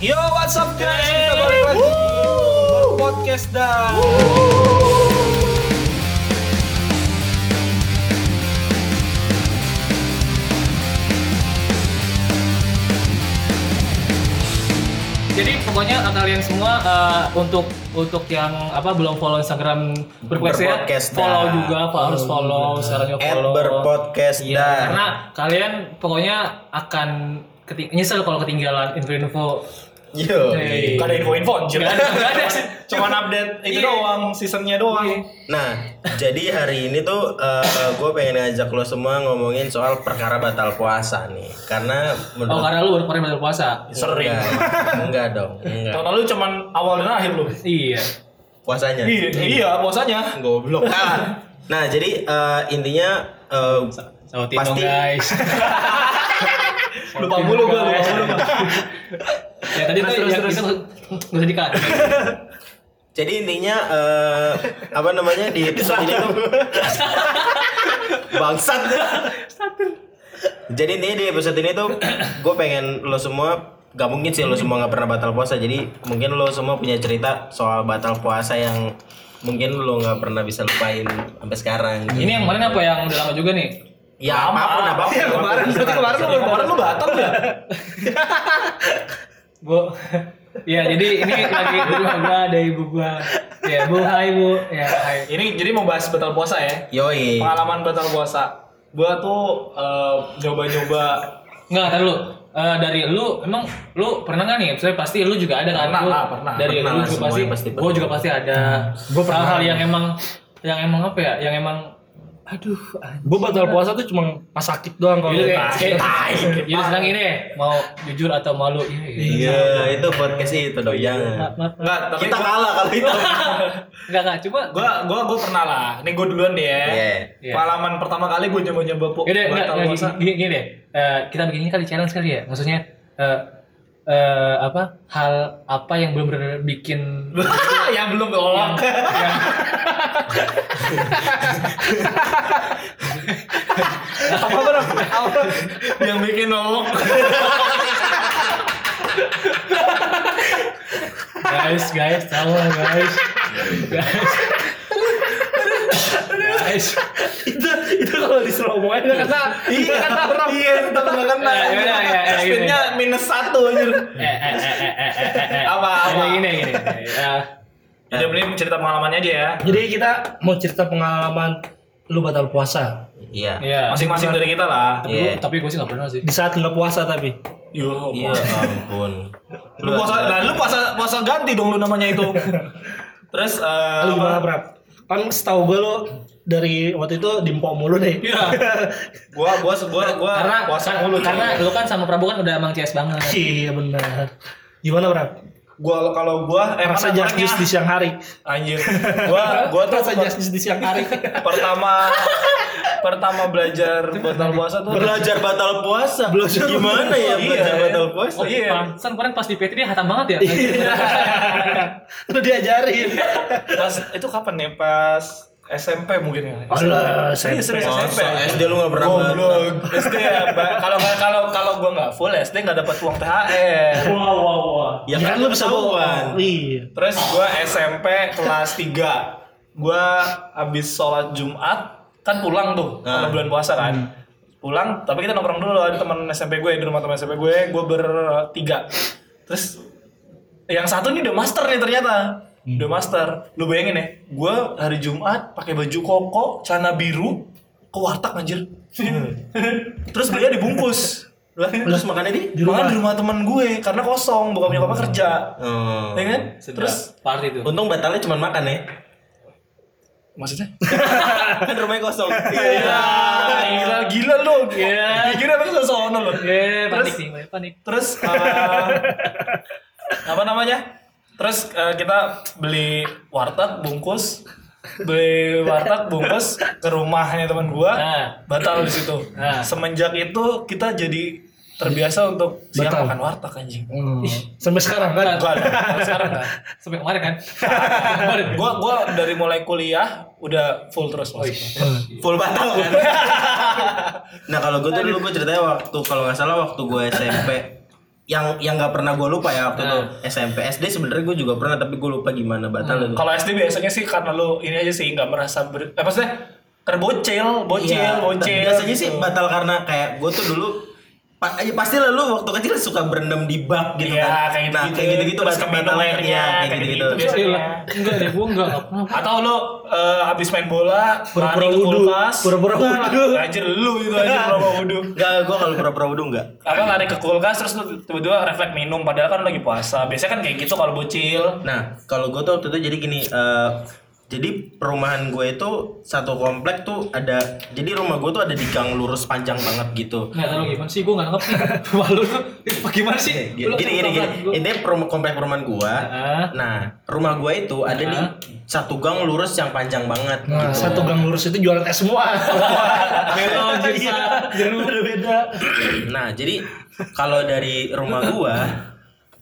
Yo, what's up guys? Kita balik lagi podcast dah. Jadi pokoknya kalian semua eh, untuk untuk yang apa belum follow Instagram berpodcast ya, Berpodcast follow dah. juga, Pak, harus follow, sekarang juga At follow. berpodcast Iya, dah. karena kalian pokoknya akan keti- nyesel kalau ketinggalan info-info. Yo. Hey. Gak ada info-info anjir. Gak ada. Cuman update itu Iya. doang, seasonnya doang. Iya. Nah, jadi hari ini tuh gue pengen ngajak lo semua ngomongin soal perkara batal puasa nih. Karena Oh menurut karena lu baru kemarin batal puasa. Sering. Enggak, enggak dong, enggak. Tahun lalu cuman awal dan akhir lu. Iya. Puasanya. Iya, iya, puasanya. Goblok. nah, jadi eh, intinya eh, Sautin dong Pasti. guys. Lupa mulu gua, lupa mulu. ya tadi tuh Terus, yang terus, kita nggak usah dikat. jadi intinya eh, apa namanya di episode ini tuh bangsat. jadi intinya di episode ini tuh gue pengen lo semua gak mungkin sih lo semua nggak pernah batal puasa jadi mungkin lo semua punya cerita soal batal puasa yang mungkin lo nggak pernah bisa lupain sampai sekarang Ini yang kemarin apa yang udah lama juga nih? ya apa pun apa pun Iya, kemarin, berarti kemarin lu kemarin lu batal ya? Bu. Ya, jadi ini lagi di rumah gua ada ibu gua. Ya, Bu, hai Bu. Ya, hai. Ini jadi mau bahas batal puasa ya. yoi Pengalaman batal puasa. Gua tuh eh, nyoba-nyoba Enggak, tar lu. Eh, dari lu emang lu pernah nggak nih? Misalnya pasti lu juga ada kan? Pernah Lu- lah, pernah. Dari Pernah lu juga pasti, pasti gua juga pasti ada. Gua pernah. hal-hal yang emang yang emang apa ya? Yang emang aduh, Gue batal puasa tuh cuma pas sakit doang kalau Iya, pas. kayak Jadi sekarang ini mau jujur atau malu? Iya. iya itu podcast itu maaf. enggak, tapi kita kalah kalau itu Enggak, enggak. Cuma gua gua gua pernah lah. Ini gua duluan deh ya. Iya. Iya. Pengalaman pertama kali gua nyoba-nyoba puasa. gini, gini deh. Eh, kita bikin ini kali challenge kali ya. Maksudnya eh, apa hal apa yang belum benar bikin yang belum tolak. yang apa bro? Apa? yang bikin nolok. guys guys tahu guys guys itu itu kalau di slow mo nggak kena iya. kena bro iya tetap nggak kena. Iya, iya, iya, Spinnya minus satu aja. Apa apa? Gini gini. Ya. Ya, Jadi beli cerita pengalamannya aja ya. Jadi kita mau cerita pengalaman lu batal puasa. Iya. Masing-masing dari kita lah. Tapi, tapi gue sih nggak pernah sih. Di saat nggak puasa tapi. Yo, ya ampun. lu puasa, nah, lu puasa puasa ganti dong lu namanya itu. Terus uh, lu gimana, Brap? Kan setahu gue lu dari waktu itu di Mpok mulu deh. Iya. gua gua gua gua karena puasa mulu. karena lu kan sama Prabu kan udah emang CS banget Iya benar. Gimana Brad? gua kalau gua eh Rasa justice di siang hari. anjir. Gua gua tuh Rasa justice di siang hari. pertama pertama belajar batal puasa tuh belajar batal puasa Belajar gimana ya Iya. belajar batal puasa Oh iya. Pantesan kemarin pas di PT dia hatam banget ya Lu diajarin. Pas itu kapan ya? Pas SMP mungkin ya. Alah, serius Masa SMP. SD lu gak pernah Goblok. SD ya, kalau kalau kalau gua nggak full SD nggak dapat uang THR. Wow wow wow. Ya kan lu bisa bohong. Iya. Terus gua SMP kelas 3. Gua habis sholat Jumat kan pulang tuh Nah. bulan puasa kan. Pulang, tapi kita nongkrong dulu ada teman SMP gue di rumah teman SMP gue, gue bertiga. Terus yang satu nih udah master nih ternyata. Udah master. Lu bayangin ya, gue hari Jumat pakai baju koko, celana biru, ke warteg anjir. Terus belinya dibungkus. terus makannya di Di rumah, di rumah teman gue karena kosong, bukan punya apa kerja. oh. Ya kan? terus Terus party tuh untung batalnya cuma makan ya maksudnya? kan rumahnya kosong Iya, gila gila lu. Iya. Gila sono lu. eh panik Terus- nih panik Terus eh, apa namanya? Terus eh, kita beli warteg bungkus beli warteg bungkus ke rumahnya teman gua Nah. batal di situ. Nah. Semenjak itu kita jadi terbiasa untuk siang Batal. makan warteg anjing. Hmm. Sampai sekarang kan? Enggak kalau sekarang kan. sampai kemarin kan kemarin Gua gua dari mulai kuliah udah full terus maksudnya. full batal kan nah kalau gue tuh dulu gue ceritanya waktu kalau nggak salah waktu gue SMP yang yang nggak pernah gue lupa ya waktu itu SMP SD sebenarnya gue juga pernah tapi gue lupa gimana batal itu. Kalau SD biasanya sih karena lu ini aja sih nggak merasa ber... Eh, maksudnya karena bocil, bocil, Iya, bocil. biasanya sih gitu. batal karena kayak gue tuh dulu pa- ya pasti lah lu waktu kecil suka berendam di bak gitu Iya, kan. kayak nah, gitu-gitu. kayak gitu-gitu Terus batal keminum batal airnya, kayak gitu-gitu. biasanya. enggak deh, gua enggak. Atau lu eh, habis main bola, Pura-pura lari ke wudhu. kulkas. Pura-pura Nah, wudhu. Anjir lu itu aja pura-pura wudhu. Enggak, gue kalau pura-pura wudhu enggak. Apa lari ke kulkas terus lu tiba-tiba refleks minum padahal kan lagi puasa. Biasanya kan kayak gitu kalau bocil. Nah, kalau gue tuh waktu itu jadi gini, eh, jadi perumahan gue itu satu komplek tuh ada, jadi rumah gue tuh ada di gang lurus panjang banget gitu. Enggak tahu gimana sih, gua enggak nangkep. Malu tuh. Itu gimana sih? Gini Lu gini gini, Intinya perum- komplek perumahan gua. Ah. Nah, rumah gua itu ada di satu gang lurus yang panjang banget Nah, gitu. satu gang lurus itu jualan tes semua. Jirsa, jeruk. beda-beda. Nah, jadi kalau dari rumah gua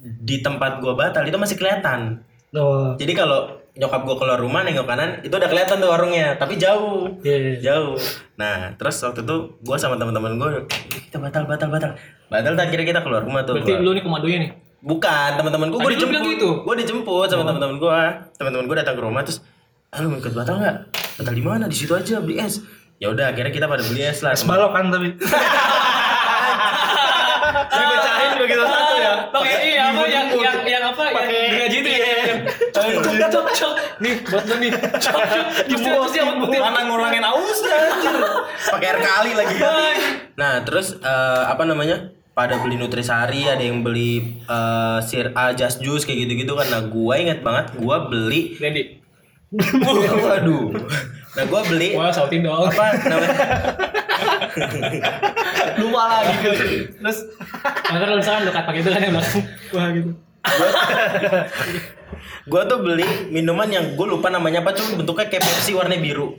di tempat gua batal itu masih kelihatan. Oh, Jadi kalau nyokap gua keluar rumah nengok kanan itu udah kelihatan tuh warungnya, tapi jauh. iya. Jauh. Nah, terus waktu itu gua sama teman-teman gua kita batal batal batal. Batal tak kira kita keluar rumah tuh. Berarti Keluar. lu nih komandonya nih. Bukan, teman-teman gue gue dijemput. gitu? Gue dijemput sama teman-teman gue. Teman-teman gue datang ke rumah terus, "Ah, lu ikut batal nggak? Batal di mana? Di situ aja beli es." Ya udah, akhirnya kita pada beli es lah. Es balok kan tapi. Dipecahin begitu satu ya. Pakai iya apa yang yang yang apa yang gergaji itu ya. Cok cok cok. Nih buat lu nih. Cok apa putih. Mana ngurangin aus ya anjir. Pakai air kali lagi. Nah, terus eh, apa namanya? Pada beli nutrisari, ada yang beli eh, sir ah, just juice kayak gitu-gitu kan. Nah, gue inget banget, gue beli Randy. Waduh. Nah, gue beli Wah, sautin dong. apa namanya? Lupa lagi gitu. Terus Maka kalau misalkan lu pakai itu kan yang belakang. Wah gitu. Gue tuh beli minuman yang gue lupa namanya apa, cuma bentuknya kayak Pepsi warna biru.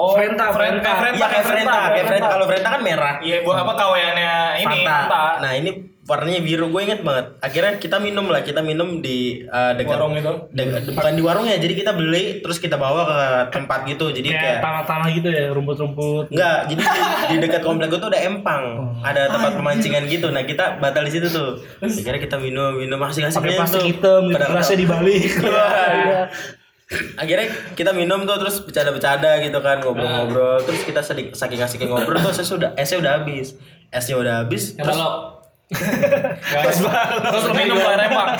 Oh, Frenta, Frenta, Frenta. Frenta, Iya kayak Frenta, kayak Frenta. Kalau Frenta kan merah. Iya, buat apa kaweannya ini Fanta. Nah ini warnanya biru, gue inget banget. Akhirnya kita minum lah, kita minum di uh, dekat Warung itu? de- bukan di warung ya, jadi kita beli terus kita bawa ke tempat gitu. Jadi Kayak kayak tanah-tanah gitu ya, rumput-rumput. enggak, jadi di, di dekat komplek gue tuh ada empang, ada tempat pemancingan gitu. Nah kita batal di situ tuh. Akhirnya kita minum minum masih asik Pakai plastik hitam, gitu, kerasnya dibalik. Iya. Akhirnya kita minum tuh terus bercanda-bercanda gitu kan ngobrol-ngobrol. Terus kita sedih, saking asiknya ngobrol tuh esnya sudah esnya udah habis. Esnya udah habis terus balok. Terus minum air emang.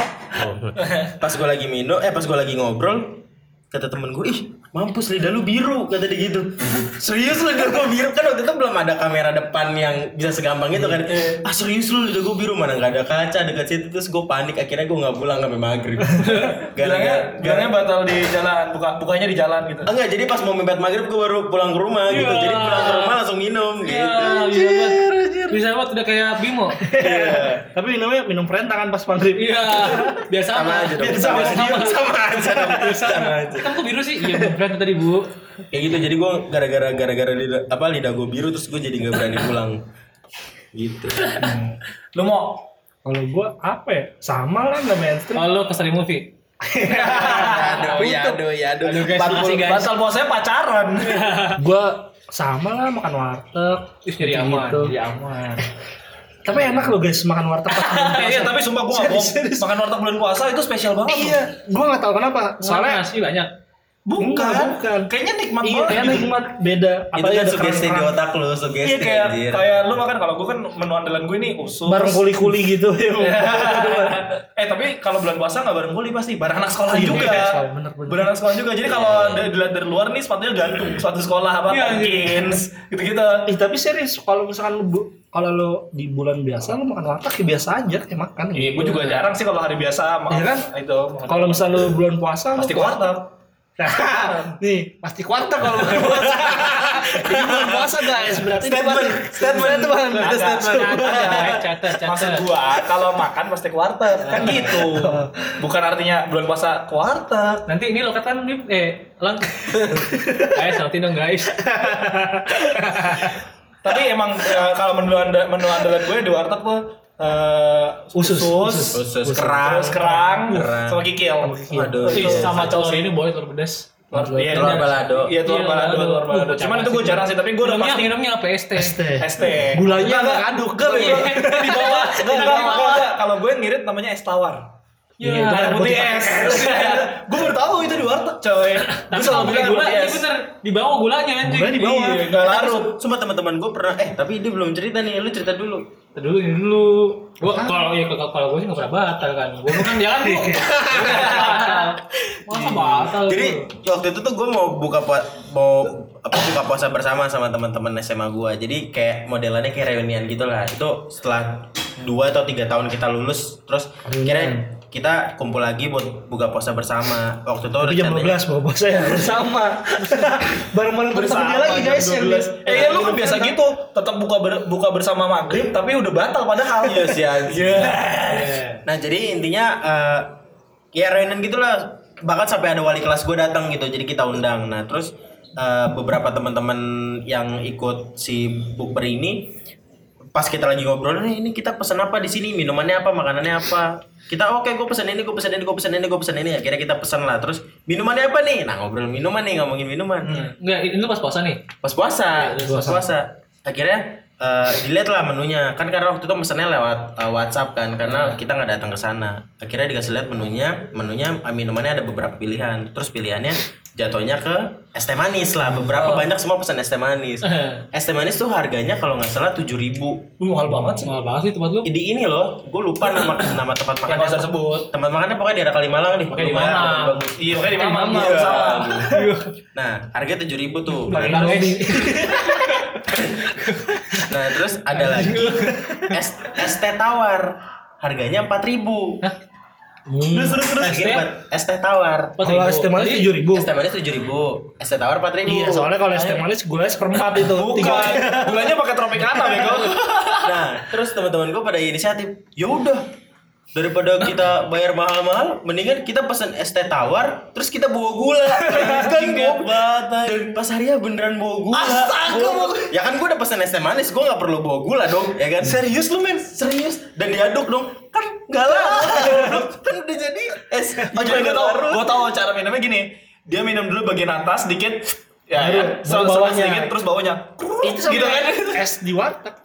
pas gue lagi minum eh pas gue lagi ngobrol kata temen gue ih mampus lidah lu biru kata dia gitu. Serius lu lidah gue biru? Kan waktu itu belum ada kamera depan yang bisa segampang itu kan. Ah serius lu lidah gue biru? Mana nggak ada kaca dekat situ. Terus gue panik akhirnya gue nggak pulang sampai maghrib. Gara-gara bilangnya batal di jalan, buka bukanya di jalan gitu. Enggak, jadi pas mau mepet maghrib gue baru pulang ke rumah gitu. Jadi pulang ke rumah langsung minum gitu. Bisa banget udah kayak Bimo. Tapi minumnya minum Frenta kan pas maghrib. Iya, biasa Sama aja dong. Biasa Sama sama. aja. Sama aja dong. Sama aja. Kan kok biru sih? Iya, brand tadi, Bu. Kayak gitu. Jadi gue gara-gara gara-gara lidah apa lidah gue biru terus gue jadi nggak berani pulang. Gitu. Lu mau Kalau gua apa ya? Sama lah nggak mainstream. Kalau ke Story Movie. aduh, ya aduh, ya aduh. Batal puasanya pacaran. Gua sama lah makan warteg. Ih, jadi aman, Gitu. jadi aman. Tapi enak loh guys makan warteg pas bulan puasa. Iya, tapi sumpah gua enggak bohong. Makan warteg bulan puasa itu spesial banget. Iya, gua nggak tahu kenapa. Soalnya Soalnya nasi banyak. Bukan, Enggak, bukan. Kayaknya nikmat iya, banget. kayak gitu. nikmat beda. Itu Apalagi kan sugesti di otak lu, sugesti Iya kayak anjir. kayak lu makan kalau gua kan menu andalan gue ini usus. bareng kuli-kuli gitu. eh tapi kalau bulan puasa nggak bareng kuli pasti bareng anak sekolah Iya, juga. iya, sekolah, bener, bener. Bareng anak sekolah juga. Jadi kalau dari, dilihat dari luar nih sepatunya gantung sepatu sekolah apa Iya, Perkins gitu-gitu. Ih, tapi serius kalau misalkan lu kalau lu di bulan biasa lu makan warteg ya biasa aja kayak makan. Iya, gue juga jarang sih kalau hari biasa makan Iya kan? itu. Kalau misalnya lu bulan puasa pasti ke warteg. nih pasti kuartal kalau bulan puasa. Ini bulan puasa guys, berarti Statement, statement. Statement. Itu statement. Catat, catat, Maksud gua kalau makan pasti ke warteg kan gitu. Bukan artinya bulan puasa ke warteg. Nanti ini lo kan nih, eh, lang. Guys, sautin dong guys. Tapi emang eh, kalau menu anda, menu andalan gue di warteg tuh eh, Usus, usus, Usus kerang. terus kerang, Kerang. sama kikil. Aduh. Ih, Itu sama telur ini boleh telur pedas. Telur, iya, telur iya. balado. Iya, telur Iya, balado, telur balado. Cuman itu gue jarang sih, tapi gue udah pasti minumnya apa ST? ST. ST. Gulanya nggak aduk Enggak, kali. enggak. Di bawah. Enggak, enggak, enggak, enggak. Kalau gue ngirit namanya es tawar. Iya, Air air putih es. gue baru tahu itu di warteg, coy. Gue Tapi selalu kalau bilang gula, iya bener. Di bawah gulanya anjing. Gulanya di bawah. Iya, enggak tapi larut. Sumpah teman-teman gue pernah eh tapi dia belum cerita nih, lu cerita dulu. Dulu ini dulu. Gua kalau ya kalau kalau gue sih nggak pernah batal kan. Gua bukan jalan gua. Masa batal? Jadi waktu itu tuh gue mau buka mau apa buka puasa bersama sama teman-teman SMA gue. Jadi kayak modelannya kayak reunian gitu lah. Itu setelah dua atau tiga tahun kita lulus, terus kira kita kumpul lagi buat buka puasa bersama. Waktu itu Tapi jam rencananya- 12 bawa puasa ya sama. Bareng-bareng temen dia lagi guys yang 12. Eh, iya lu kan biasa gitu, tetap buka ber- buka bersama maghrib tapi udah batal padahal. Iya sih anjing. Iya. Nah jadi intinya eh, ya reunian gitulah bahkan sampai ada wali kelas gue datang gitu jadi kita undang nah terus eh, beberapa teman-teman yang ikut si bukber ini pas kita lagi ngobrol nih ini kita pesan apa di sini? Minumannya apa? Makanannya apa? Kita oke gue pesan ini gue pesan ini gue pesan ini gue pesan ini. Akhirnya kita pesan lah. Terus minumannya apa nih? Nah ngobrol minuman nih ngomongin minuman. Enggak, ini pas puasa nih. pas puasa. Pas puasa. akhirnya eh, dilihat lah menunya. Kan karena waktu itu pesannya lewat eh, WhatsApp kan karena kita nggak datang ke sana. Akhirnya dikasih lihat menunya menunya eh, minumannya ada beberapa pilihan. Terus pilihannya jatuhnya ke es teh manis lah beberapa banyak semua pesan es teh manis es teh manis tuh harganya kalau nggak salah tujuh ribu Wih, mahal banget sih. Mahal banget sih tempat lu. di ini loh gue lupa nama nama tempat Yang makannya nggak usah sebut. tempat makannya pokoknya di daerah Kalimalang nih Pakai di mana? Iya, makanya di Iya. sama. nah harganya tujuh ribu tuh. Nah terus ada lagi es es teh tawar harganya empat ribu. Terus terus terus. Es teh? Es teh tawar. Kalau es teh manis tujuh ribu. Es teh manis tujuh ribu. Es teh tawar empat ribu. Iya, soalnya kalau es teh manis gulanya seperempat itu. Bukan. Gulanya pakai tropicana bego. Nah terus teman-teman gue pada inisiatif. Ya udah daripada kita bayar mahal-mahal, mendingan kita pesan es teh tawar, terus kita bawa gula. kan dan pas Arya beneran bawa gula. Astaga, Gua- ya kan gue udah pesan es teh manis, gue nggak perlu bawa gula dong, ya kan? Serius lu men? serius dan diaduk dong kan nggak lama kan udah jadi es Oh, jadi gue tau, gue tau cara minumnya gini. Dia minum dulu bagian atas dikit, ya, ya. Baru bawahnya. sedikit terus bawahnya. Itu gitu kan? es di warteg.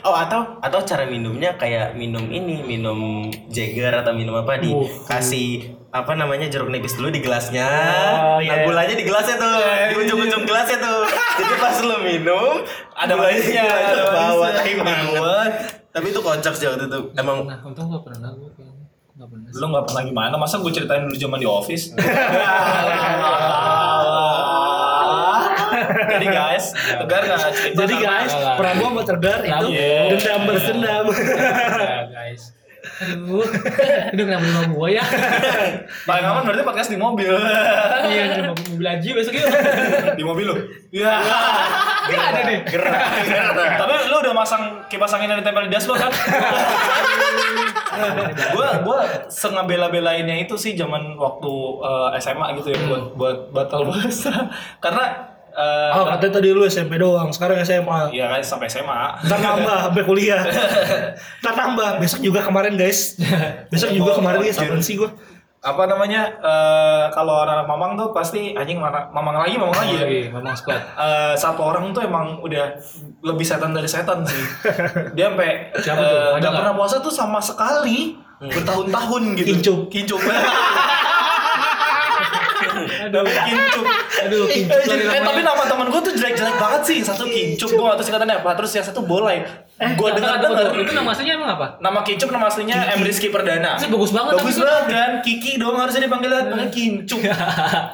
oh atau atau cara minumnya kayak minum ini minum Jagger atau minum apa di kasih apa namanya jeruk nipis dulu di gelasnya Oh, nah iya. gulanya di gelasnya tuh di ujung-ujung gelasnya tuh jadi pas lu minum Ada manisnya, ada bawah banget tapi itu kocak sih waktu itu emang Nah, untung gak pernah gue. Gak pernah. Lu gak pernah gimana? Masa gue ceritain dulu zaman di office? Jadi guys, tegar gak cerita Jadi sama- guys, Prabu sama Tegar itu dendam bersendam. Ya, guys. Aduh, aduh kenapa di rumah gua ya? Paling aman berarti podcast di mobil. Iya, di mobil aja besok yuk. di mobil lu. Iya. Gak ada nih. gerak gerak Tapi lu udah masang kipas angin yang ditempel di dashboard kan? Gua gua sengabela-belainnya itu sih zaman waktu eh, SMA gitu ya buat buat batal bahasa. Karena eh, Oh, katanya tadi lu SMP doang, sekarang SMA. Iya kan sampai SMA. Ntar nambah sampai kuliah. Ntar nambah. Besok juga kemarin guys. Besok juga kemarin guys. Apaan sih gua? Apa namanya? eh, kalau anak-anak mamang tuh pasti anjing mana- mamang lagi, mamang lagi ya. Ngomong squad. Eh, satu orang tuh emang udah lebih setan dari setan sih. Dia sampai eh, nggak nggak? pernah puasa tuh sama sekali bertahun-tahun gitu. Kincup. Kincup. Aduh, kincup. Aduh, Eh, kincup lagi eh, namanya. tapi nama teman gue tuh jelek-jelek banget sih. Satu kincup, gue gak tahu singkatannya apa. Terus yang satu bolai. Eh, gue dengar dengar. Itu nama aslinya emang apa? Nama kincup nama aslinya M Rizky Perdana. Itu bagus banget Bagus banget kan? Kiki dong harusnya dipanggil panggil kincup.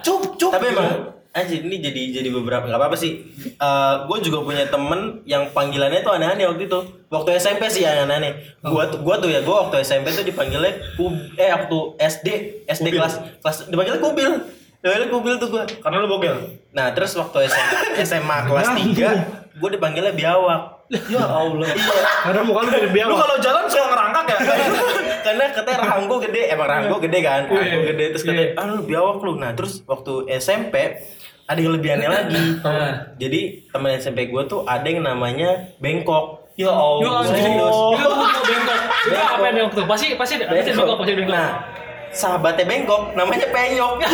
Cup, cup. tapi emang anjir ini jadi jadi beberapa nggak apa apa sih gue juga punya temen yang panggilannya tuh aneh-aneh waktu itu waktu SMP sih yang aneh-aneh gua tuh gua tuh ya gua waktu SMP tuh dipanggilnya kub eh waktu SD SD Kubil. kelas kelas dipanggilnya kubil dipanggilnya kubil tuh gua Karena lu bogel. nah terus waktu SMA, SMA kelas 3 gua dipanggilnya biawak Ya Allah. iya Karena muka lu mirip Lu biawak. kalau jalan suka ngerangkak ya? karena katanya rahang gua gede emang rahang gua gede kan rahang Iya, gua gede terus katanya ah lu biawak lu nah terus waktu SMP ada yang lebih aneh lagi jadi teman SMP gua tuh ada yang namanya bengkok ya Allah. serius. Yo, bengkok. Itu apa yang bengkok tuh? Pasti pasti ada bengkok bengkok. Nah, sahabatnya bengkok, namanya penyok.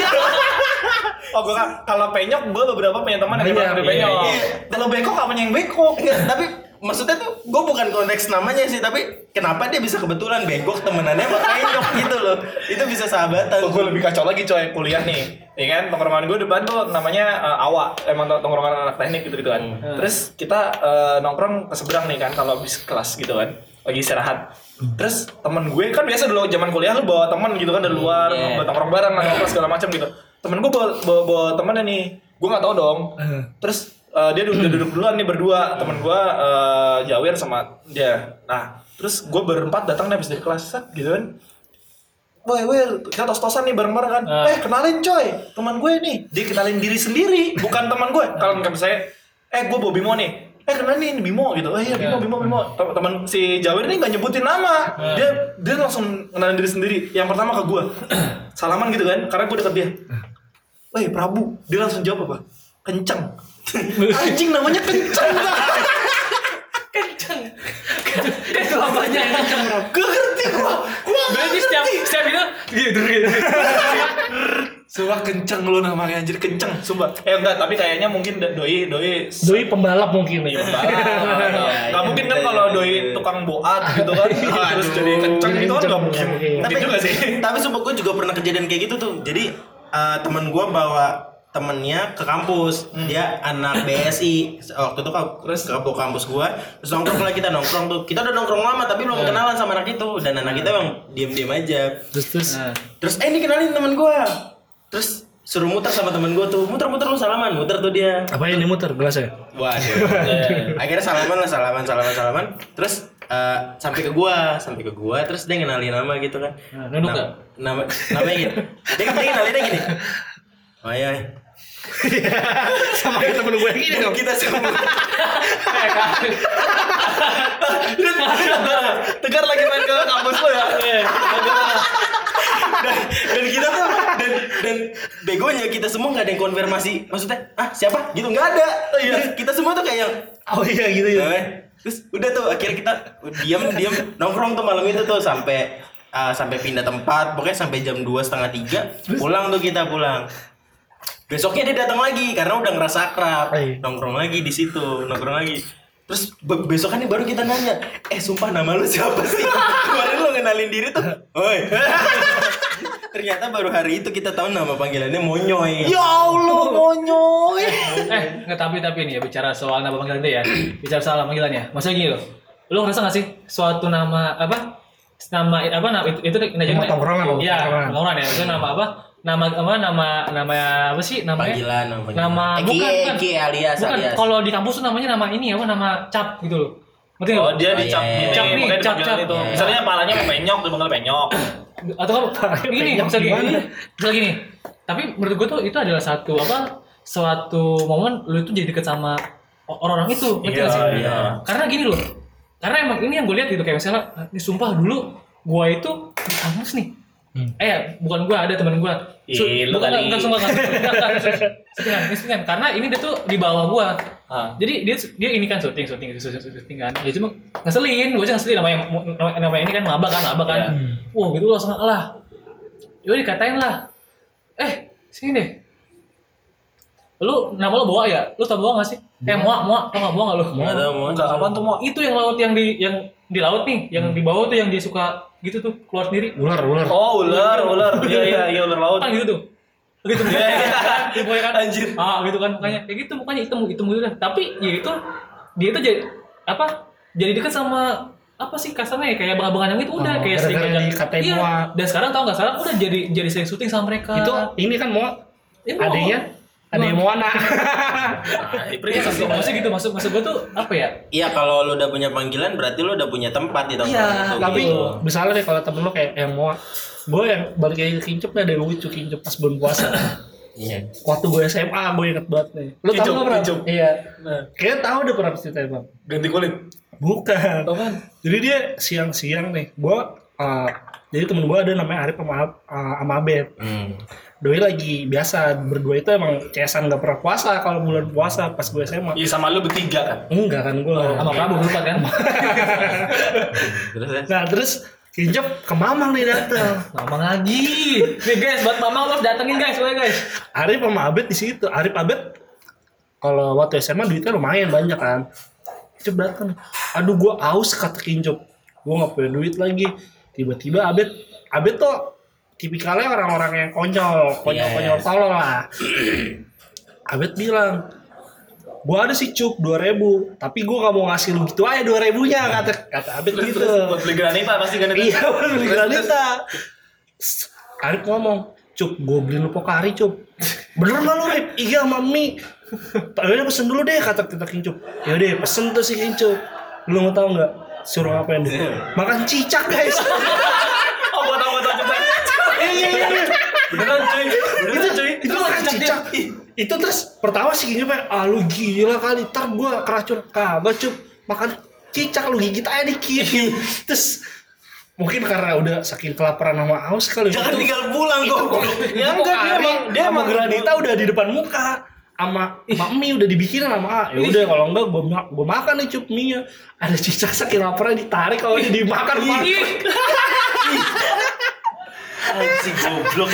Oh gue kalau penyok gue beberapa punya teman yang dipanggil iya, penyok. iya. Kalau bengkok apa yang bengkok? Enggak, tapi maksudnya tuh gue bukan konteks namanya sih, tapi kenapa dia bisa kebetulan bengkok temenannya sama penyok gitu loh. Itu bisa sahabatan. gue lebih kacau lagi coy kuliah nih ya kan tongkrongan gue depan tuh namanya eh, awa emang tong- tongkrongan anak teknik gitu gitu kan terus kita eh, nongkrong ke seberang nih kan kalau habis kelas gitu kan lagi istirahat terus temen gue kan biasa dulu zaman kuliah lu bawa temen gitu kan dari luar Iya. bawa nongkrong bareng nongkrong segala macam gitu temen gue bawa, bawa, bawa temennya nih gue nggak tahu dong terus eh, dia duduk, duduk duluan nih berdua temen gue eh, Jawir sama dia nah terus gue berempat datang nih habis dari kelas set, gitu kan Woi, woi, kita tos-tosan nih bareng-bareng kan. Ah. Eh, kenalin coy, teman gue nih. Dia kenalin diri sendiri, bukan teman gue. Kalau nggak saya, eh gue bawa Bimo nih. Eh kenalin nih Bimo gitu. Eh iya Bimo, Bimo, Bimo. Tem- Teman si Jawir nih nggak nyebutin nama. Dia dia langsung kenalin diri sendiri. Yang pertama ke gue. Salaman gitu kan, karena gue deket dia. Woi Prabu, dia langsung jawab apa? Kenceng. Anjing namanya kenceng. Itu apanya yang kenceng bro? Gak ngerti gue. Gue Berarti setiap setiap itu gitu gitu. Sumpah kenceng lu namanya anjir kenceng, sumpah. Eh enggak, tapi kayaknya mungkin doi doi Doi pembalap mungkin. Ya. Gak iya, mungkin kan iya, kalau iya, doi iya. tukang boat gitu kan terus jadi kenceng gitu kan gak mungkin. Iya. Mungkin juga sih. tapi sumpah gue juga pernah kejadian kayak gitu tuh. Jadi eh, temen gue bawa temennya ke kampus. Dia anak BSI waktu itu ke- terus? ke kampus gua. Terus nongkrong lah kita nongkrong tuh. Kita udah nongkrong lama tapi belum kenalan sama anak itu. Dan anak kita emang diem diem aja. Terus terus? Nah, terus eh ini kenalin temen gua terus suruh muter sama temen gua tuh muter muter lu salaman muter tuh dia apa yang dimuter gelasnya? Waduh. Akhirnya salaman lah, salaman, salaman, salaman. Terus eh, sampai ke gua, sampai ke gua, terus dia ngenalin nama gitu kan. Nah, nunduk Na- nggak? Nama, namanya gitu. Dia, dia ngenalinnya gini. Oh iya. Sama kayak temen gue yang ini dong. Kita sama. Tegar lagi main ke kampus lo ya. dan, dan kita tuh dan begonya kita semua nggak ada yang konfirmasi. Maksudnya, ah siapa? Gitu nggak ada. Iya. Kita semua tuh kayak yang Oh iya gitu ya. Eh, terus udah tuh akhirnya kita diam diam nongkrong tuh malam itu tuh sampai ah, sampai pindah tempat pokoknya sampai jam dua setengah tiga pulang tuh kita pulang besoknya dia datang lagi karena udah ngerasa akrab Iya. nongkrong lagi di situ nongkrong lagi terus be- besokannya baru kita nanya eh sumpah nama lu siapa sih kemarin lu ngenalin diri tuh oi ternyata baru hari itu kita tahu nama panggilannya Monyoy Ya Allah, monyoy. eh nggak tapi tapi nih ya bicara soal nama panggilan itu ya. bicara soal nama panggilannya. Maksudnya gini loh. Lu ngerasa nggak sih suatu nama apa? Nama apa nama itu itu Nama tongkrongan, Iya, tongkrongan. tongkrongan ya. Itu nama apa? Nama apa nama nama apa sih namanya? panggilan nama panggilan. Nama Eh, bukan bukan. Kie alias Bukan, alias kalau di kampus tuh namanya nama ini apa nama cap gitu loh. Ngerti? Oh dia Oh, dicap iya, iya, Cap nih, makanya cap, cap. itu. Iya. Misalnya palanya penyok, dipanggil penyok. Atau kan gini misal gini gimana? misal gini tapi menurut gue tuh itu adalah satu apa suatu momen lu itu jadi deket sama orang-orang itu ngerti Iya, sih iya. karena gini loh karena emang ini yang gue lihat gitu kayak misalnya ini sumpah dulu gue itu di kampus nih Hmm. eh bukan gue ada teman gue Ih, lu bukan kali. enggak sumpah enggak enggak enggak settingan ini settingan karena ini dia tuh di bawah gue Ah. jadi dia dia ini kan syuting syuting syuting, syuting kan. Ya cuma ngeselin gue sih ngeselin namanya namanya, namanya ini kan maba kan maba kan. Iya. wah gitu langsung lah. Yaudah dikatain lah. Eh sini deh. Lu nama lu bawa ya? Lu tau bawa gak sih eh muak muak tau gak bawa gak lu Nggak tahu, mau Enggak, apaan tuh mau? itu yang laut yang di yang di laut nih yang di bawah tuh yang dia suka gitu tuh keluar sendiri Ular, ular. Oh ular, ular. Iya iya iya ular laut. kan gitu tuh gitu Iya, iya. Dia pokoknya kan Anjir. ah gitu kan mukanya kayak gitu mukanya hitam hitam gitu dah tapi ya itu dia itu jadi apa jadi dekat sama apa sih kasarnya ya kayak abang-abangan yang itu udah Oh, kayak sering ngajak- dikatain iya muak. dan sekarang tau nggak sekarang udah jadi jadi sering syuting sama mereka Itu ini kan mau Ya, mau. adanya ada yang Moana. Nah, Iya, maksud, maksud gitu, maksud, maksud gue tuh apa ya? Iya kalau lu udah punya panggilan berarti lu udah punya tempat di tongkrongan Iya. Tapi gitu. misalnya deh kalau temen lu kayak yang mau gue yang balik lagi ke kincup nih ada yang lucu kincup pas bulan puasa. Iya. Waktu gue SMA gue inget banget nih. Lu Kincup, tahu nggak Bram? kincup. Iya. Nah, Kayaknya tahu deh pernah cerita bang. ganti kulit. Bukan. Apaan? Jadi dia siang-siang nih. Gue uh, jadi temen gue ada namanya Arif sama uh, sama Abed. Hmm. Doi lagi biasa berdua itu emang cesan gak pernah puasa kalau bulan puasa pas gue SMA. Iya sama lu bertiga kan. Enggak kan gue. Sama Prabu lupa kan? Terus? Nah terus Kincop ke Mamang nih datang. Mamang lagi. Nih guys, buat Mamang lo datengin guys, boleh guys. Arif sama Abed di situ. Arif Abed kalau waktu SMA duitnya lumayan banyak kan. Kincop datang. Aduh gua aus kata Kincop. Gua nggak punya duit lagi. Tiba-tiba Abed Abed tuh tipikalnya orang-orang yang konyol, konyol-konyol tolol lah. Abed bilang, gua ada sih cuk 2000 tapi gua gak mau ngasih lu gitu aja 2000 nya kata kata Abed gitu Buat beli granita pasti itu. Iya, bener beli granita. Arif ngomong, Cup, gue beliin lu Pokari, Cup. Bener gak lu, Rip? Iya, mami. Tapi udah pesen dulu deh, kata kita Kincup. Ya udah, pesen tuh si Kincup. Lu mau tau gak? Suruh ngapain deh? Makan cicak, guys. Oh, gua tahu gua tahu cepat. Iya, iya, iya. Beneran cuy. Beneran cuy. Itu makan cicak. Itu terus pertama si Kincup kayak, ah lu gila kali, ntar gue keracun. Kagak, Cup. Makan cicak, lu gigit aja dikit. terus mungkin karena udah saking kelaparan sama haus kali Jangan Itu- tinggal pulang kok. Ya enggak dia emang dia emang granita udah di depan muka sama mami udah dibikinin sama A. Ya udah kalau enggak gua ma- gua makan nih cup mie Ada cicak saking laparnya ditarik kalau dia dimakan makan. Anjing goblok.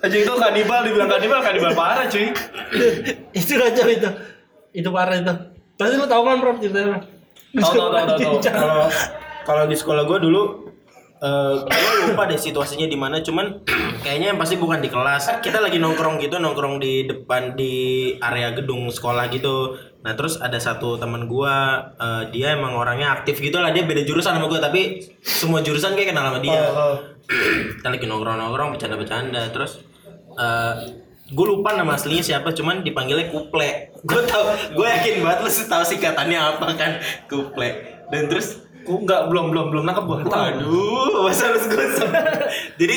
Anjing itu kanibal dibilang kanibal kanibal parah cuy. itu kacau itu. Itu parah itu. Tadi lu tahu kan Prof ceritanya? Tahu tahu tahu tahu. tahu. Cicak. Kalau kalau di sekolah gue dulu eh gue lupa deh situasinya di mana cuman kayaknya yang pasti bukan di kelas kita lagi nongkrong gitu nongkrong di depan di area gedung sekolah gitu nah terus ada satu teman gua eh, dia emang orangnya aktif gitu lah dia beda jurusan sama gua tapi semua jurusan kayak kenal sama dia kita lagi nongkrong nongkrong bercanda bercanda terus eh gue lupa nama aslinya siapa cuman dipanggilnya kuple gue tau gue yakin banget lu tahu singkatannya apa kan kuple dan terus Ku enggak belum belum belum nangkep gua. Waduh, masa harus gosok. Jadi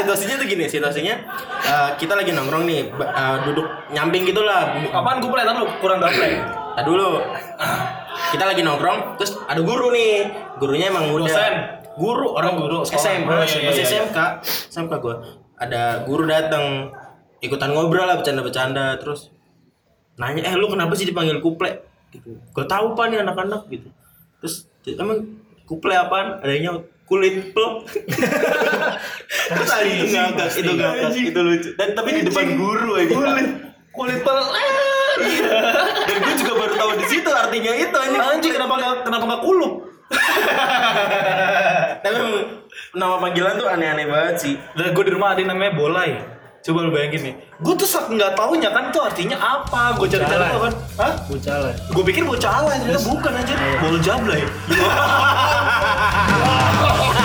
situasinya tuh gini, situasinya eh, kita lagi nongkrong nih, eh, duduk nyamping gitu lah. Apaan gue pernah lu kurang gaple. Nah dulu, kita lagi nongkrong, terus ada guru nih, gurunya emang muda. Dosen? Guru, orang Oh, guru, sekolah. SMA, Oh, iya, iya, masih iya. SMK, SMK gue. Ada guru datang, ikutan ngobrol lah, bercanda-bercanda, terus nanya, eh lu kenapa sih dipanggil kuple? Gitu. Gue tahu pak nih anak-anak gitu. Terus emang kuple apaan? Adanya kulit plok. Terus itu ngakak, itu ngakak, itu lucu. Dan tapi di depan guru aja. Kulit, Kulit pel. Dan gue juga baru tahu di situ artinya itu anjing. Anjing kenapa enggak kenapa enggak kulup? Nama panggilan tuh aneh-aneh banget sih. Dan gue di rumah ada yang namanya bolai. Coba lu bayangin nih. Gue tuh saking nggak taunya kan itu artinya apa. Gue cari-cari tau kan. Hah? Bocah lah. Gue pikir bocah ala, ternyata bukan anjir. Bol jablay.